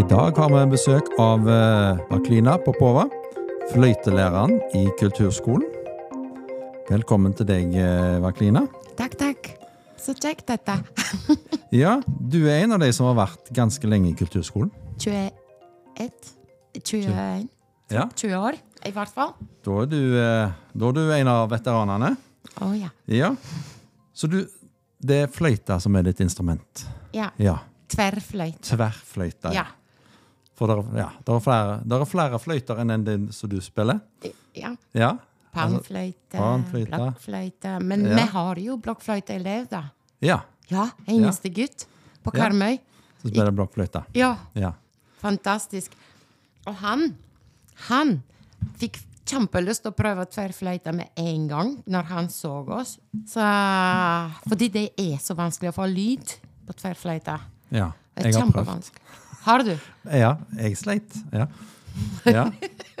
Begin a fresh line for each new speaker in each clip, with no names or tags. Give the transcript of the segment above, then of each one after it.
I dag har vi besøk av Baklina Vaklina Popova, fløytelæreren i kulturskolen. Velkommen til deg, Baklina. Vaklina.
Takk, takk. Så kjekt dette.
Ja, du er en av de som har vært ganske lenge i kulturskolen.
21 21
Ja,
20 år, i hvert fall.
Da er du, eh, da er du en av veteranene.
Å ja.
Ja. Så du, det er fløyta som er ditt instrument.
Ja.
Ja.
Tverrfløyte.
Tverrfløyta.
Ja.
For det er, ja, det er, flere, det er flere fløyter enn den som du spiller.
ja.
Ja.
Panfløyte,
panfløyte.
blokkfløyte. Men
Ja.
vi har jo blokkfløyteelev, da.
Ja.
Ja, eneste gutt på. Karmøy.
Så spiller blokkfløyte.
Ja,
Ja.
fantastisk. Og han, han fikk kjempelyst til å prøve tverrfløyte med en gang når han så oss. Så, fordi det er så vanskelig å få lyd på tverrfløyte.
ja. Jeg har prøvd.
Har du?
Ja, jeg sleit. Ja. ja.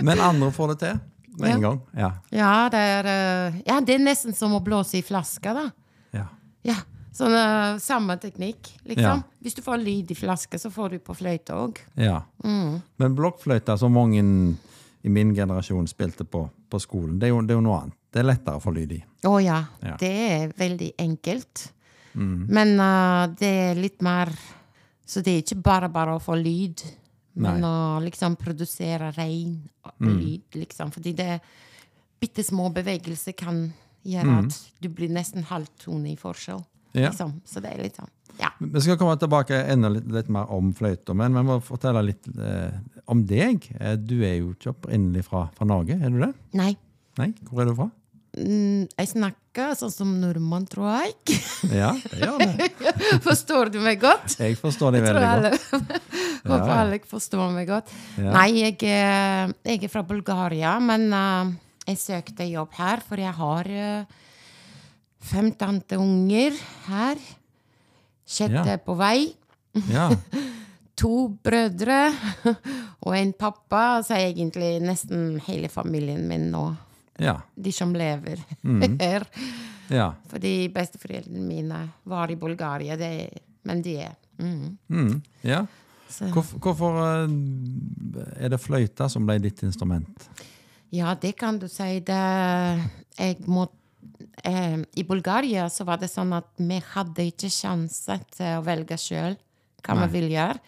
Men andre får det til med en gang. Ja.
Ja, det er, eh, ja, det er nesten som å blåse i flaska, da.
ja.
Ja, sånn uh, Samme teknikk, liksom.
Ja.
Hvis du får lyd i flaske, så får du på fløyte òg.
ja.
Mm.
Men blokkfløyta, som mange i min generasjon spilte på på skolen, det er, jo, det er jo noe annet. Det er lettere å få lyd i.
Å ja,
Ja.
det er veldig enkelt.
Mm.
Men uh, det er litt mer Så det er ikke bare bare å få lyd, men
Nei.
å liksom produsere rein
Mm.
lyd, liksom. Fordi det bitte små bevegelser kan gjøre at du blir nesten halvtone i forskjell.
Mm. Ja.
Liksom. Så det er litt sånn. Ja.
Vi skal komme tilbake enda litt, litt mer om fløyta, men vi må fortelle litt eh, om deg. Eh, Du er jo ikke opprinnelig fra, fra Norge, er du det?
Nei.
Nei? Hvor er du fra?
Mm, jeg snakker sånn som nordmann, tror jeg.
Ja, det gjør det.
Forstår du meg godt?
Jeg forstår deg veldig
alle,
godt.
håper
Ja.
alle forstår meg godt.
Ja.
Nei, jeg, er- jeg er fra Bulgaria, men uh, jeg søkte jobb her, for jeg har uh, fem tanteunger her. Sjette
Ja.
på vei.
Ja.
To brødre og en pappa. så er egentlig nesten hele familien min nå.
Ja.
De som lever
Mm.
her.
ja.
Fordi besteforeldrene mine var i Bulgaria, det, men de er mm.
Mm. ja. Hvorfor, hvorfor eh, er det fløyta som ble ditt instrument?
Ja, det kan du si. Det, jeg må, eh, I Bulgaria så var det sånn at vi hadde ikke sjanse til å velge sjøl hva
Nei.
vi ville gjøre.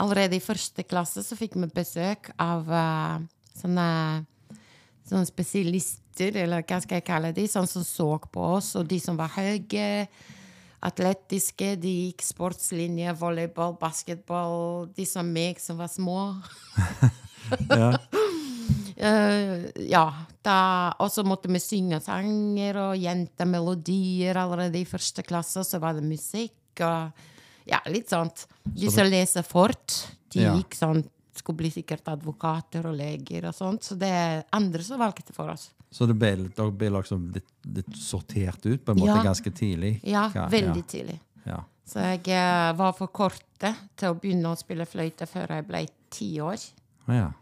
Allerede i første klasse så fikk vi besøk av uh, sånne, sånne spesialister, eller hva skal jeg kalle de, sånn som så på oss, og de som var høye. Atletiske, de gikk sportslinje, volleyball, basketball. De som meg, som var små.
Ja.
Uh, ja, og så måtte vi synge sanger og jentemelodier allerede i første klasse. Så var det musikk og ja, litt sånt. De som leser fort, de gikk sånn skulle bli sikkert advokater og leger og sånt. Så det er andre som valgte for oss.
Så det ble, dere ble liksom litt, litt sortert ut på en måte
Ja.
ganske tidlig?
Ja,
Hva-
veldig tidlig.
Ja.
Så jeg eh, var for korte til å begynne å spille fløyte før jeg ble ti år.
ja.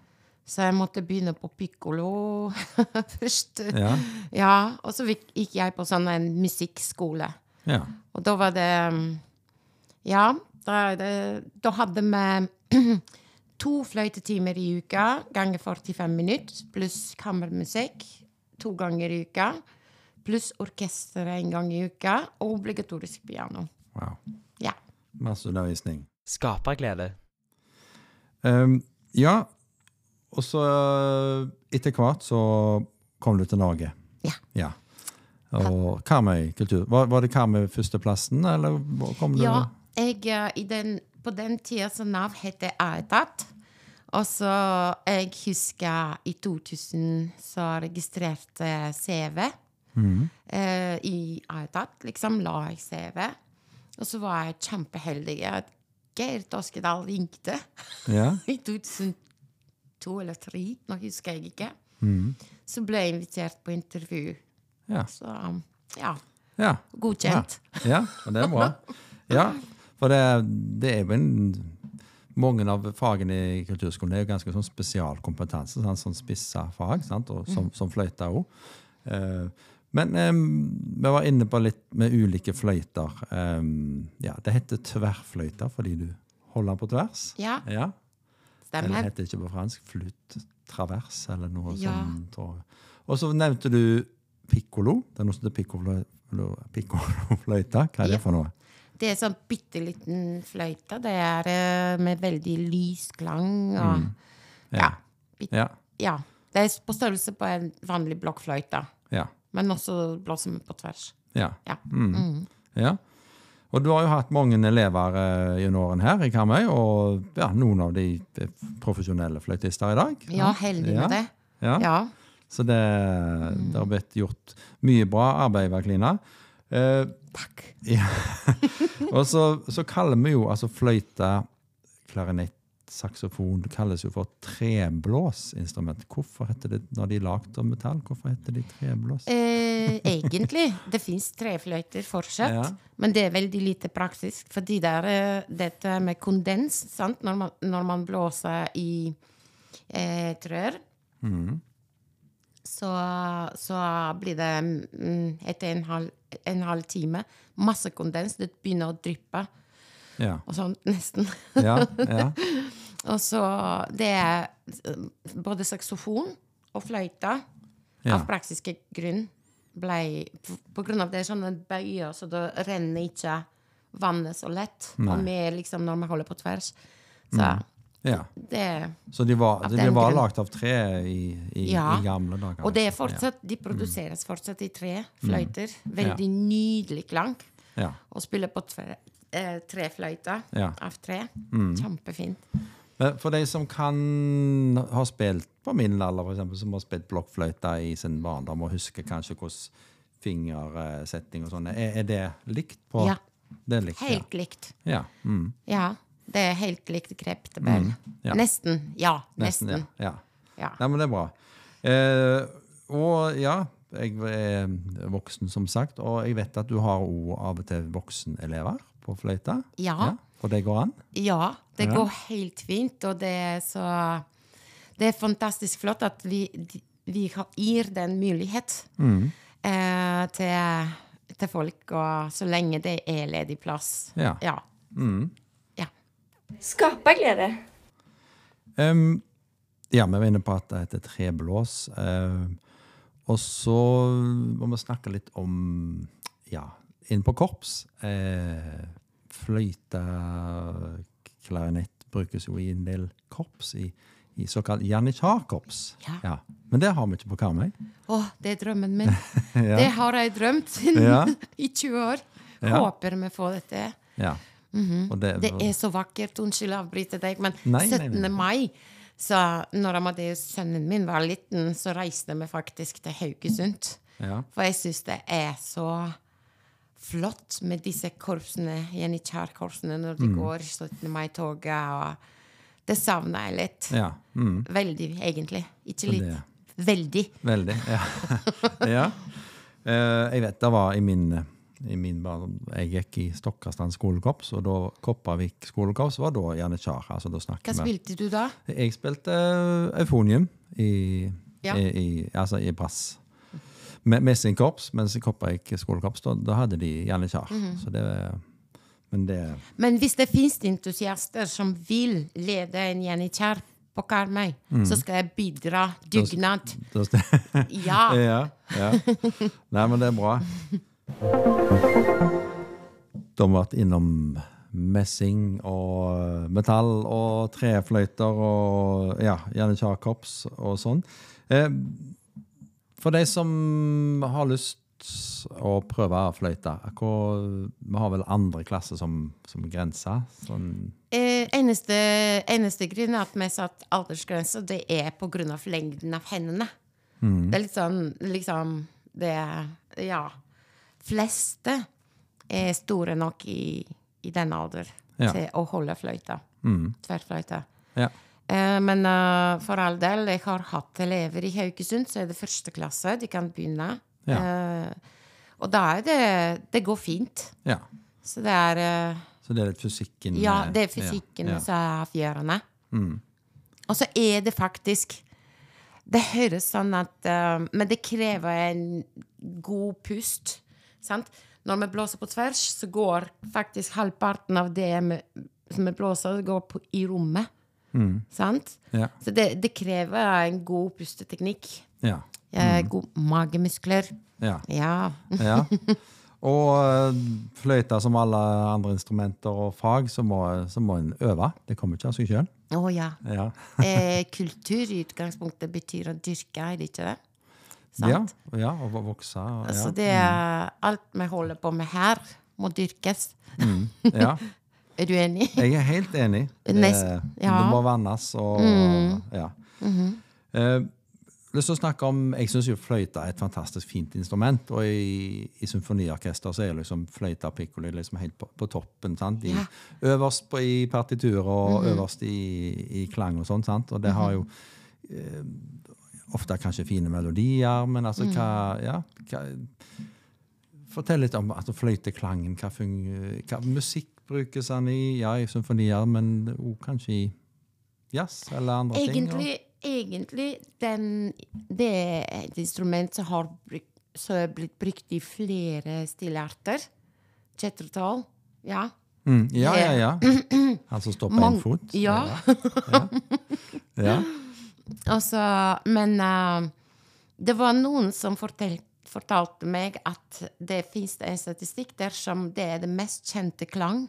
Så jeg måtte begynne på pikkolo først.
Ja.
Ja, og så gikk jeg på sånn en musikkskole.
ja.
Og da var det mm, Ja, da, det, da hadde vi to fløytetimer i uka ganger 45 minutter, pluss kammermusikk to ganger i uka. Pluss orkester en gang i uka, og obligatorisk piano.
Wow.
Ja.
Masse undervisning.
Skaperglede.
Um, ja, og så uh, etter hvert så kom du til Norge.
Ja.
Ja. Og Karmøy kultur. Var, var det Karmøy førsteplassen, eller kom du?
Ja, jeg, eh, i den, på den tida så Nav het Aetat. Og så jeg husker i 2000 så registrerte CV eh, i Aetat. Liksom la jeg CV. Og så var jeg kjempeheldig at Geir Toskedal ringte
Ja.
i 2002 eller 2003, nå husker jeg ikke.
Mm.
Så ble jeg invitert på intervju.
Ja.
Så ja,
ja.
godkjent.
Ja, og det er bra. Ja, for det, det er jo en mange av fagene i kulturskolen er jo ganske sånn spesialkompetanse, sant? sånn spissa fag, sant? Og som, som fløyta òg. men eh, vi var inne på litt med ulike fløyter. Eh, ja, det heter tverrfløyter fordi du holder den på tvers.
Ja.
Ja. Eller heter det ikke på fransk? flut travers, eller noe
Ja.
sånt. Og så nevnte du piccolo. Det er noe som heter piccolo- piccolofløyte. Hva er
Ja.
det for noe?
Det er sånn bitte liten fløyte. Det er eh, med veldig lys klang og ja. bit-
Ja.
ja. Det er på størrelse på en vanlig blokkfløyte,
Ja.
men også blåser vi på tvers.
ja.
Ja.
Ja. Og du har jo hatt mange elever eh, gjennom årene her i Karmøy, og ja, noen av de er profesjonelle fløytister i dag.
Ja, heldig
Ja.
med det.
Ja.
Ja.
Så det, det har blitt gjort mye bra arbeid, Vaklina. Eh,
Takk.
ja. og så, så kaller vi jo altså fløyte, klarinett, saksofon Det kalles jo for treblåsinstrument. Hvorfor heter det når de er lagd av metall? Hvorfor heter de treblås?
Eh, egentlig. Det fins trefløyter fortsatt,
Ja.
men det er veldig lite praktisk. Fordi det er eh, dette med kondens, sant? Når, man, når man blåser i eh, trær, så, så blir det mm, etter en halv, en halv time masse kondens. Det begynner å dryppe
Ja.
og sånn nesten.
Ja, ja.
Og så det er eh, både saksofon og fløyte av praktiske grunn ble På grunn av det er sånne bøyer, så det renner ikke vannet så lett. Og vi liksom når vi holder på tvers. Så
ja.
det
Så de var, de,
de,
var lagd av tre i, i,
Ja.
i gamle dager?
Og det
altså.
fortsatt, de produseres fortsatt i tre fløyter. Veldig nydelig klang.
Ja.
Og spiller på tre, eh, trefløyte
Ja.
av tre. Kjempefint.
For de som kan ha spilt på min alder, for eksempel, som har spilt blokkfløyte i sin barndom og husker kanskje hvordan fingersetting og sånn, er, er det likt på
Ja.
Det likt,
Helt likt.
ja. ja. Mm.
Ja. Det er helt likt kreptebell.
ja.
Nesten. Ja.
Nesten,
Nesten.
ja. ja.
Ja.
Nei, men det er bra. Eh, og ja, jeg er voksen, som sagt, og jeg vet at du har òg av og til voksenelever på fløyta.
Ja.
Og det går an?
Ja, det
Ja.
går helt fint, og det er så Det er fantastisk flott at vi, vi har- gir den mulighet
Mm.
eh, til, til folk, og så lenge det er ledig plass.
Ja.
Ja. ja.
Skapa glede.
Ehm, ja, vi var inne på at det heter treblås. Uh, og så må vi snakke litt om ja, inn på korps. Uh, fløyte, klarinett brukes jo i en del korps, i, i såkalt janitsjarkorps.
Ja.
Men det har vi ikke på Karmøy.
Å, det er drømmen min. Det har jeg drømt
Ja.
i 20 år.
Ja.
Håper vi får dette. til.
Ja. Og det,
Det er så vakkert. Unnskyld å avbryte deg, men
Nei, nei,
17.
nei.
mai så når Amadeus, sønnen min, var liten, så reiste vi faktisk til Haugesund.
ja.
For jeg syns det er så flott med disse korpsene, janitsjarkorpsene, når
Mm.
de går 17. mai-toget. og Det savner jeg litt.
ja. Mm.
Veldig, egentlig. Ikke litt. Veldig.
Veldig. Ja. ja. Eh, jeg vet det var i min, i min barn, Jeg gikk i Stokkastrand skolekorps, og da Kopervik skolekorps var da janitsjar. Altså, da
Hva spilte du da?
Jeg spilte eh, eufonium i,
Ja.
i, i, altså i brass. Me- Messingkorps, mens i Kopervik skolekorps, da, da hadde de janitsjar.
Mhm.
Så det Men det
Men hvis det fins entusiaster som vil lede en janitsjar på Karmøy,
Mm.
så skal jeg bidra. Dugnad. Ja.
ja, ja. Nei, men det er bra. De har vært innom messing og metall og trefløyter og ja, gjerne kjarkorps og sånn. Eh, for de som har lyst å prøve fløyte, hvor, vi har vel andre klasse som, som grense? Sånn,
Eh, eneste, eneste grunn er at vi satt aldersgrense, det er av lengden av hendene. Det er litt sånn liksom Det Ja. Fleste er store nok i, i den alder
Ja.
til å holde fløyta. Tverrfløyte.
ja.
Eh, men uh, for all del, jeg har hatt elever i Haugesund, så er det første klasse. De kan begynne. Eh, og da er det Det går fint.
ja.
Så det er uh,
Så det er litt fysikken
Ja,
eh,
det er fysikken
ja, Mm.
som er avgjørende. Og så er det faktisk Det høres sånn at uh, Men det krever en god pust. Sant? Når vi blåser på tvers, så går faktisk halvparten av det vi, som vi blåser, går på, i rommet. Sant?
Ja.
Så det, det krever en god pusteteknikk.
Ja.
Eh, God magemuskler.
ja.
Ja.
ja. Og eh, fløyta som alle andre instrumenter og fag, så må, så må en øve. Det kommer ikke av seg sjøl.
Å ja.
Ja.
Eh, kultur i utgangspunktet betyr å dyrke, er det ikke det?
Ja,
Sant?
ja, og vokse. og- Ja.
Altså det er alt vi holder på med her, må dyrkes.
ja.
Er du enig?
Jeg er helt enig. Det,
ja.
det må vannes og Ja. Eh, lyst til å snakke om, Jeg syns fløyta er et fantastisk fint instrument. Og i, i symfoniorkester så er liksom fløyta og piccolo liksom helt på, på toppen. sant? I,
Ja.
Øverst på, i partitur og øverst i, i klang og sånn. sant? Og det har jo eh, ofte kanskje fine melodier, men altså hva Ja. Hva, Fortell litt om altså, fløyteklangen. Hva, hva musikk brukes han i? Ja, i symfonier, men òg kanskje i jazz eller andre ting?
Egentlig, egentlig den, det er et instrument som har som er blitt brukt i flere stilarter. Kjettertall. Ja.
Mm, ja, ja, ja. Han som står på én fot?
Ja.
ja.
Altså, men uh, det var noen som fortalte fortalte meg at det fins en statistikk dersom det er det mest kjente klang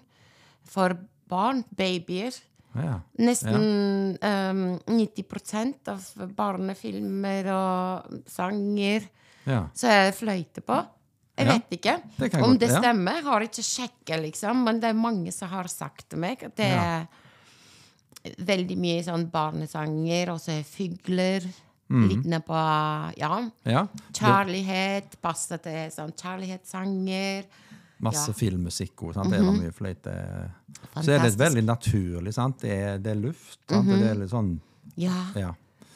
for barn, babyer.
ja.
Nesten eh, 90% av barnefilmer og sanger
ja.
så er det fløyte på. Jeg
Ja,
vet ikke
det
om
godt-
det stemmer. Har ikke sjekka, liksom, men det er mange som har sagt til meg at det
Ja.
er veldig mye sånn barnesanger, og så er fugler.
Mhm.
Lignende på ja,
ja.
kjærlighet. Passe til sånn kjærlighetssanger.
Masse
Ja.
filmmusikk òg. Det er mye fløyte. Så er det.
Mhm.
veldig naturlig. sant? Det er, det er luft. sant? -hmm. det er litt sånn
Ja,
ja.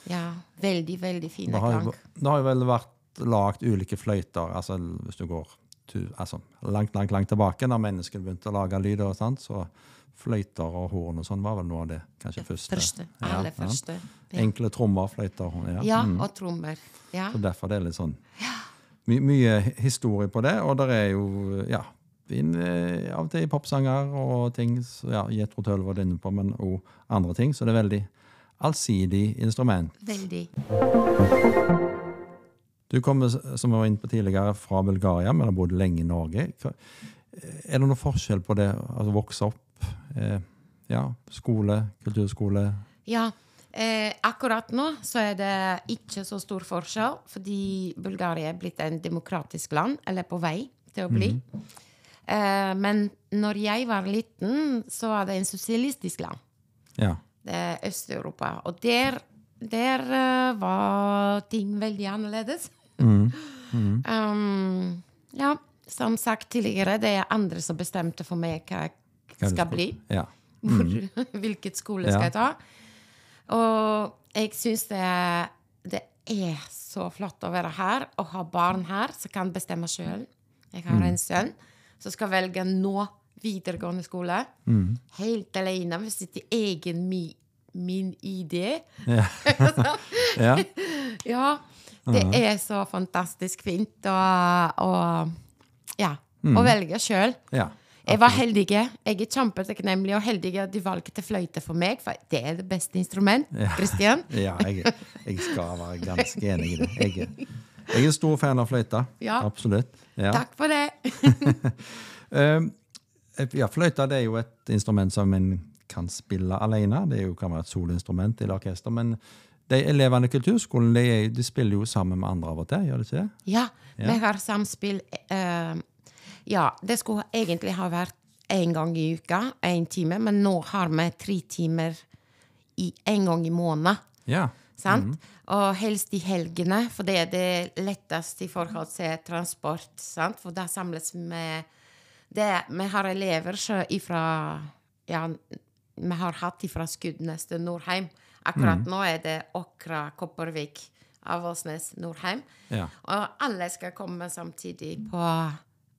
ja. Veldig, veldig fine
gang.
klang.
det har jo vel vært lagd ulike fløyter, altså hvis du går tu, altså, langt, langt langt tilbake, da menneskene begynte å lage lyder, sant? så fløyter og horn og sånn var vel noe av det kanskje første.
Første.
Ja, ja.
første. Ja,
Enkle trommer, fløyter. horn, Ja.
ja
Mm.
og trommer. Ja.
Så derfor det er litt sånn my, mye historie på det, og det er jo ja, inn, eh, av og til popsanger og ting. Så, ja, Jetro Tølv var inne på, men òg andre ting. Så det er veldig allsidig instrument.
Veldig.
Du kommer, som vi var inne på tidligere, fra Bulgaria, men har bodd lenge i Norge. Er det noen forskjell på det å vokse opp? Eh, ja, skole, kulturskole?
Ja. Eh, akkurat nå så er det ikke så stor forskjell, fordi Bulgaria er blitt en demokratisk land, eller på vei til å bli. eh, men når jeg var liten, så var det en sosialistisk land.
Ja.
Det Øst-Europa. Og der, der eh, var ting veldig annerledes. Um, ja, som sagt tidligere, det er andre som bestemte for meg hva jeg skal bli
Ja.
hvor, hvilket skole skal
Ja.
jeg ta. Og jeg syns det, det er så flott å være her og ha barn her som kan bestemme sjøl. Jeg har en sønn som skal velge nå videregående skole. Helt alene med sitt egen mi, min idé.
Ja. ja.
Ja, det er så fantastisk fint å, å ja, å velge sjøl.
ja.
Jeg var heldig. Jeg er kjempetakknemlig og heldig at de valgte fløyte for meg, for det er det beste instrument. Kristian?
Ja, jeg, jeg skal være ganske enig i det. Jeg, jeg er stor fan av fløyte.
Ja.
Absolutt. Ja.
Takk for det.
Eh, ja, fløyte det er jo et instrument som en kan spille alene. Det jo, kan være et solinstrument eller orkester. Men de elevene i kulturskolen de, de spiller jo sammen med andre av og til, gjør de ikke det?
Ja,
Ja.
vi har samspill. Uh, ja, det skulle egentlig ha vært én gang i uka, én time, men nå har vi tre timer én en gang i måneden.
Ja.
Sant? Og helst i helgene, for det er det letteste i forhold til transport. Sant? For da samles vi Vi har elever ifra Ja, vi har hatt fra Skudenes til Nordheim. Akkurat nå er det Åkra, Kopervik, Avaldsnes, Nordheim.
Ja.
Og alle skal komme samtidig på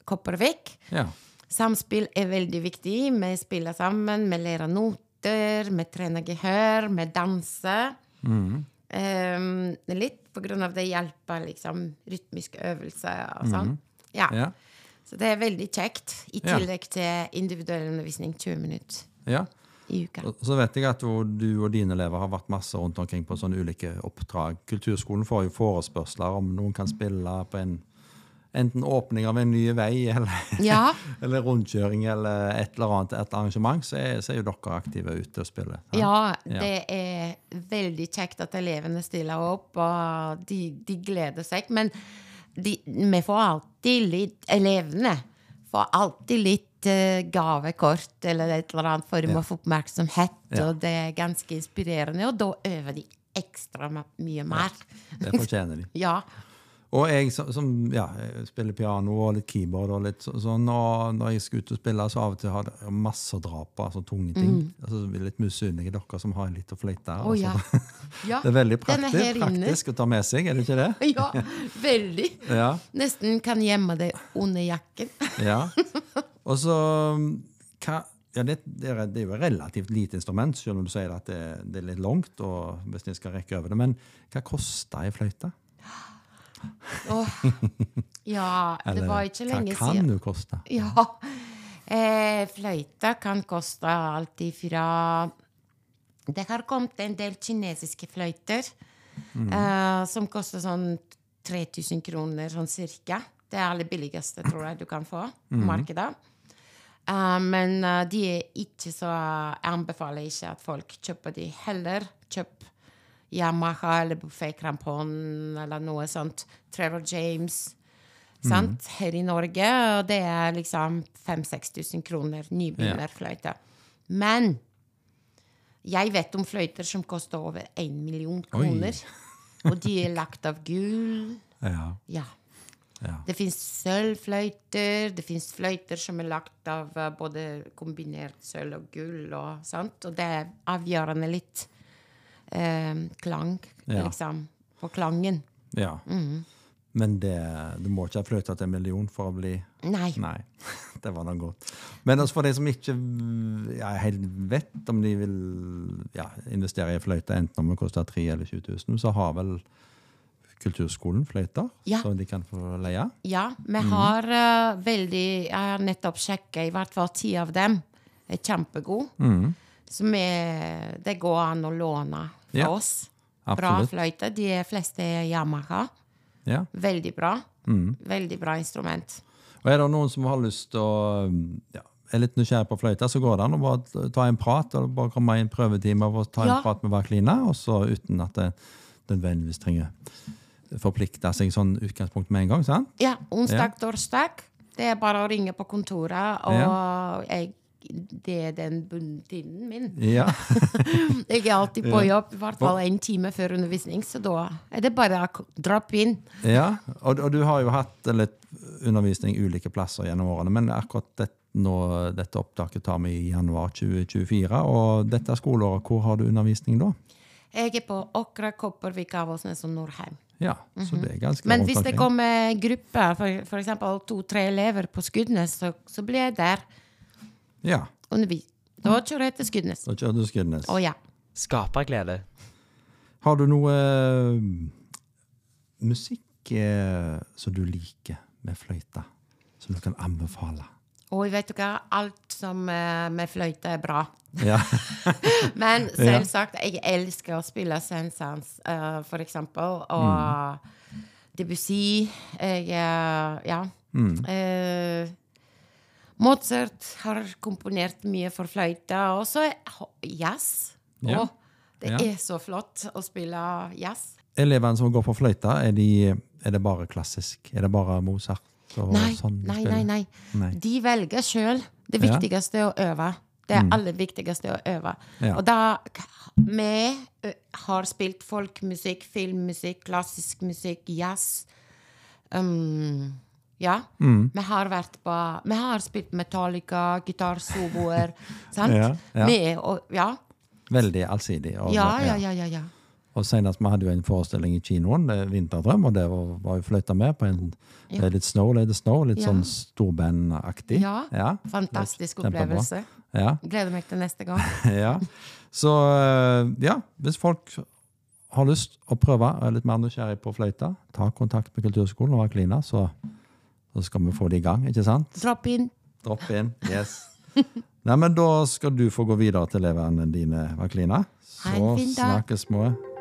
Kopervik.
ja.
Samspill er veldig viktig. Vi spiller sammen, vi lærer noter, vi trener gehør, vi danser. Um, litt på grunn av det hjelper liksom rytmiske øvelser og sånn. Ja.
Ja.
Så det er veldig kjekt, i tillegg til individuell undervisning 20 minutter.
ja.
I uka.
Og Så vet jeg at du du og dine elever har vært masse rundt omkring på sånne ulike oppdrag. Kulturskolen får jo forespørsler om noen kan spille på en enten åpning av en ny vei eller,
Ja,
eller rundkjøring eller et eller annet et arrangement, så er, så er jo dere aktive ute og spiller.
ja,
Ja.
det er veldig kjekt at elevene stiller opp, og de, de gleder seg. Men de, vi får alltid litt Elevene får alltid litt uh, gavekort eller et eller annet for
Ja.
å oppmerksomhet, og det er ganske inspirerende, og da øver de ekstra mye mer.
Det fortjener de.
Ja.
Og jeg som, som ja, jeg spiller piano og litt keyboard og litt sånn, og når jeg skal ut og spille, så av og til har jeg masse drap dra altså tunge ting. Altså, jeg blir litt misunnelig dere som har litt å fløyte.
Oh, ja.
altså.
ja.
Det er veldig
praktisk, er
praktisk, å ta med seg, er det ikke det?
Ja, veldig.
Ja.
Nesten kan gjemme det under jakken.
ja. Og så hva, ja, det, det, er, det er jo et relativt lite instrument, selv om du sier at det, det er litt langt, hvis en skal rekke over det. Men hva koster ei fløyte?
Åh. Ja, det var ikke lenge siden.
hva kan du koste?
Ja. Eh, fløyta kan koste alt ifra Det har kommet en del kinesiske fløyter eh, som koster sånn 3000 kroner, sånn cirka. Det er det billigste, tror jeg, du kan få på markedet. Uh, men uh, de er ikke så Jeg anbefaler ikke at folk kjøper de heller. Kjøp Yamaha eller Buffet Crampon eller noe sånt. Trevor James. Sant? Her i Norge. Og det er liksom 5000-6000 kroner nybegynnerfløyte. Men jeg vet om fløyter som koster over 1 million kroner. Og de er lagt av gull.
Ja.
Ja.
ja.
Det fins sølvfløyter, det fins fløyter som er lagt av eh, både kombinert sølv og gull. Og, og det avgjørende litt eh, klang,
Ja.
liksom. På klangen.
ja.
Mm.
Men det, du må ikke ha fløyta til en million for å bli
Nei.
Nei, det var da godt. Men også for de som ikke ja, helt vet om de vil ja, investere i fløyte, enten om det koster 3 eller 20 000, så har vel kulturskolen fløyter
Ja.
som de kan få leie.
Ja, vi
har
har uh, veldig Jeg har nettopp sjekka, i hvert fall ti av dem er kjempegode.
Mm.
Så vi, det går an å låne
Ja,
oss. Bra
absolutt.
fløyte. De fleste er Yamaha.
Ja.
Veldig bra.
Mm.
Veldig bra instrument.
Og er det noen som har lyst til å ja, er litt nysgjerrig på fløyta, så går det an å bare ta en prat, eller bare komme i en prøvetime og ta en
Ja.
prat med Vaklina, og så uten at det nødvendigvis trenger forplikte seg sånn utgangspunkt med en gang. sant?
Ja, onsdag, torsdag. Det er bare å ringe på kontoret, og jeg, det er den bunntiden min.
Ja.
Jeg er alltid på jobb, i hvert fall en time før undervisning, så da er det bare å droppe inn.
Ja, og, og du har jo hatt litt undervisning ulike plasser gjennom årene, men akkurat dette, nå, dette opptaket tar vi i januar 2024, og dette skoleåret, hvor har du undervisning da?
Jeg er på Åkra, Kopervik, Avaldsnes og Norheim.
Ja, så det er ganske
Mhm. Men hvis det kommer grupper, f.eks. to-tre elever på Skudenes, så, så blir jeg der.
Ja,
Undervis. Da kjører jeg til Skudenes.
da kjører du Skudenes.
Å ja.
Skaperglede.
Har du noe eh, musikk eh, som du liker med fløyta, som du kan anbefale?
Og vet du hva? Alt som eh, med fløyte er bra.
Ja,
Men selvsagt, jeg elsker å spille Saint-Saëns, eh, for eksempel. Og Debussy. Jeg uh, Ja. Eh, Mozart har komponert mye for fløyte. Og så jazz.
Ja.
Det
Ja.
er så flott å spille jazz.
Elevene som går på fløyta, er, de, er det bare klassisk? Er det bare Mozart?
Nei,
sånn
nei, nei, nei.
Nei.
De velger sjøl. Det viktigste er å øve. Det er aller viktigste å øve.
Ja.
Og da Vi har spilt folkmusikk, filmmusikk, klassisk musikk, jazz. Um, ja.
Mm.
Vi har vært på Vi har spilt Metallica, gitarsoloer. sant?
Ja, ja.
Vi, og, ja.
Veldig allsidig. Og,
Ja, ja, ja, ja, ja.
Og senest vi hadde jo en forestilling i kinoen, er Vinterdrøm, og der var, var jo fløyta med på en det er litt Snow, Lady Snow, litt
Ja.
sånn storbandaktig.
Ja,
ja.
Fantastisk opplevelse.
Ja,
Gleder meg til neste gang.
ja. Så eh, ja, hvis folk har lyst å prøve er litt mer nysgjerrig på fløyta, ta kontakt med Kulturskolen og Vaklina, så, så skal vi få det i gang, ikke sant?
Dropp inn.
Dropp inn. Yes. Nei, men Da skal du få gå videre til elevene dine, Vaklina. Så snakkes vi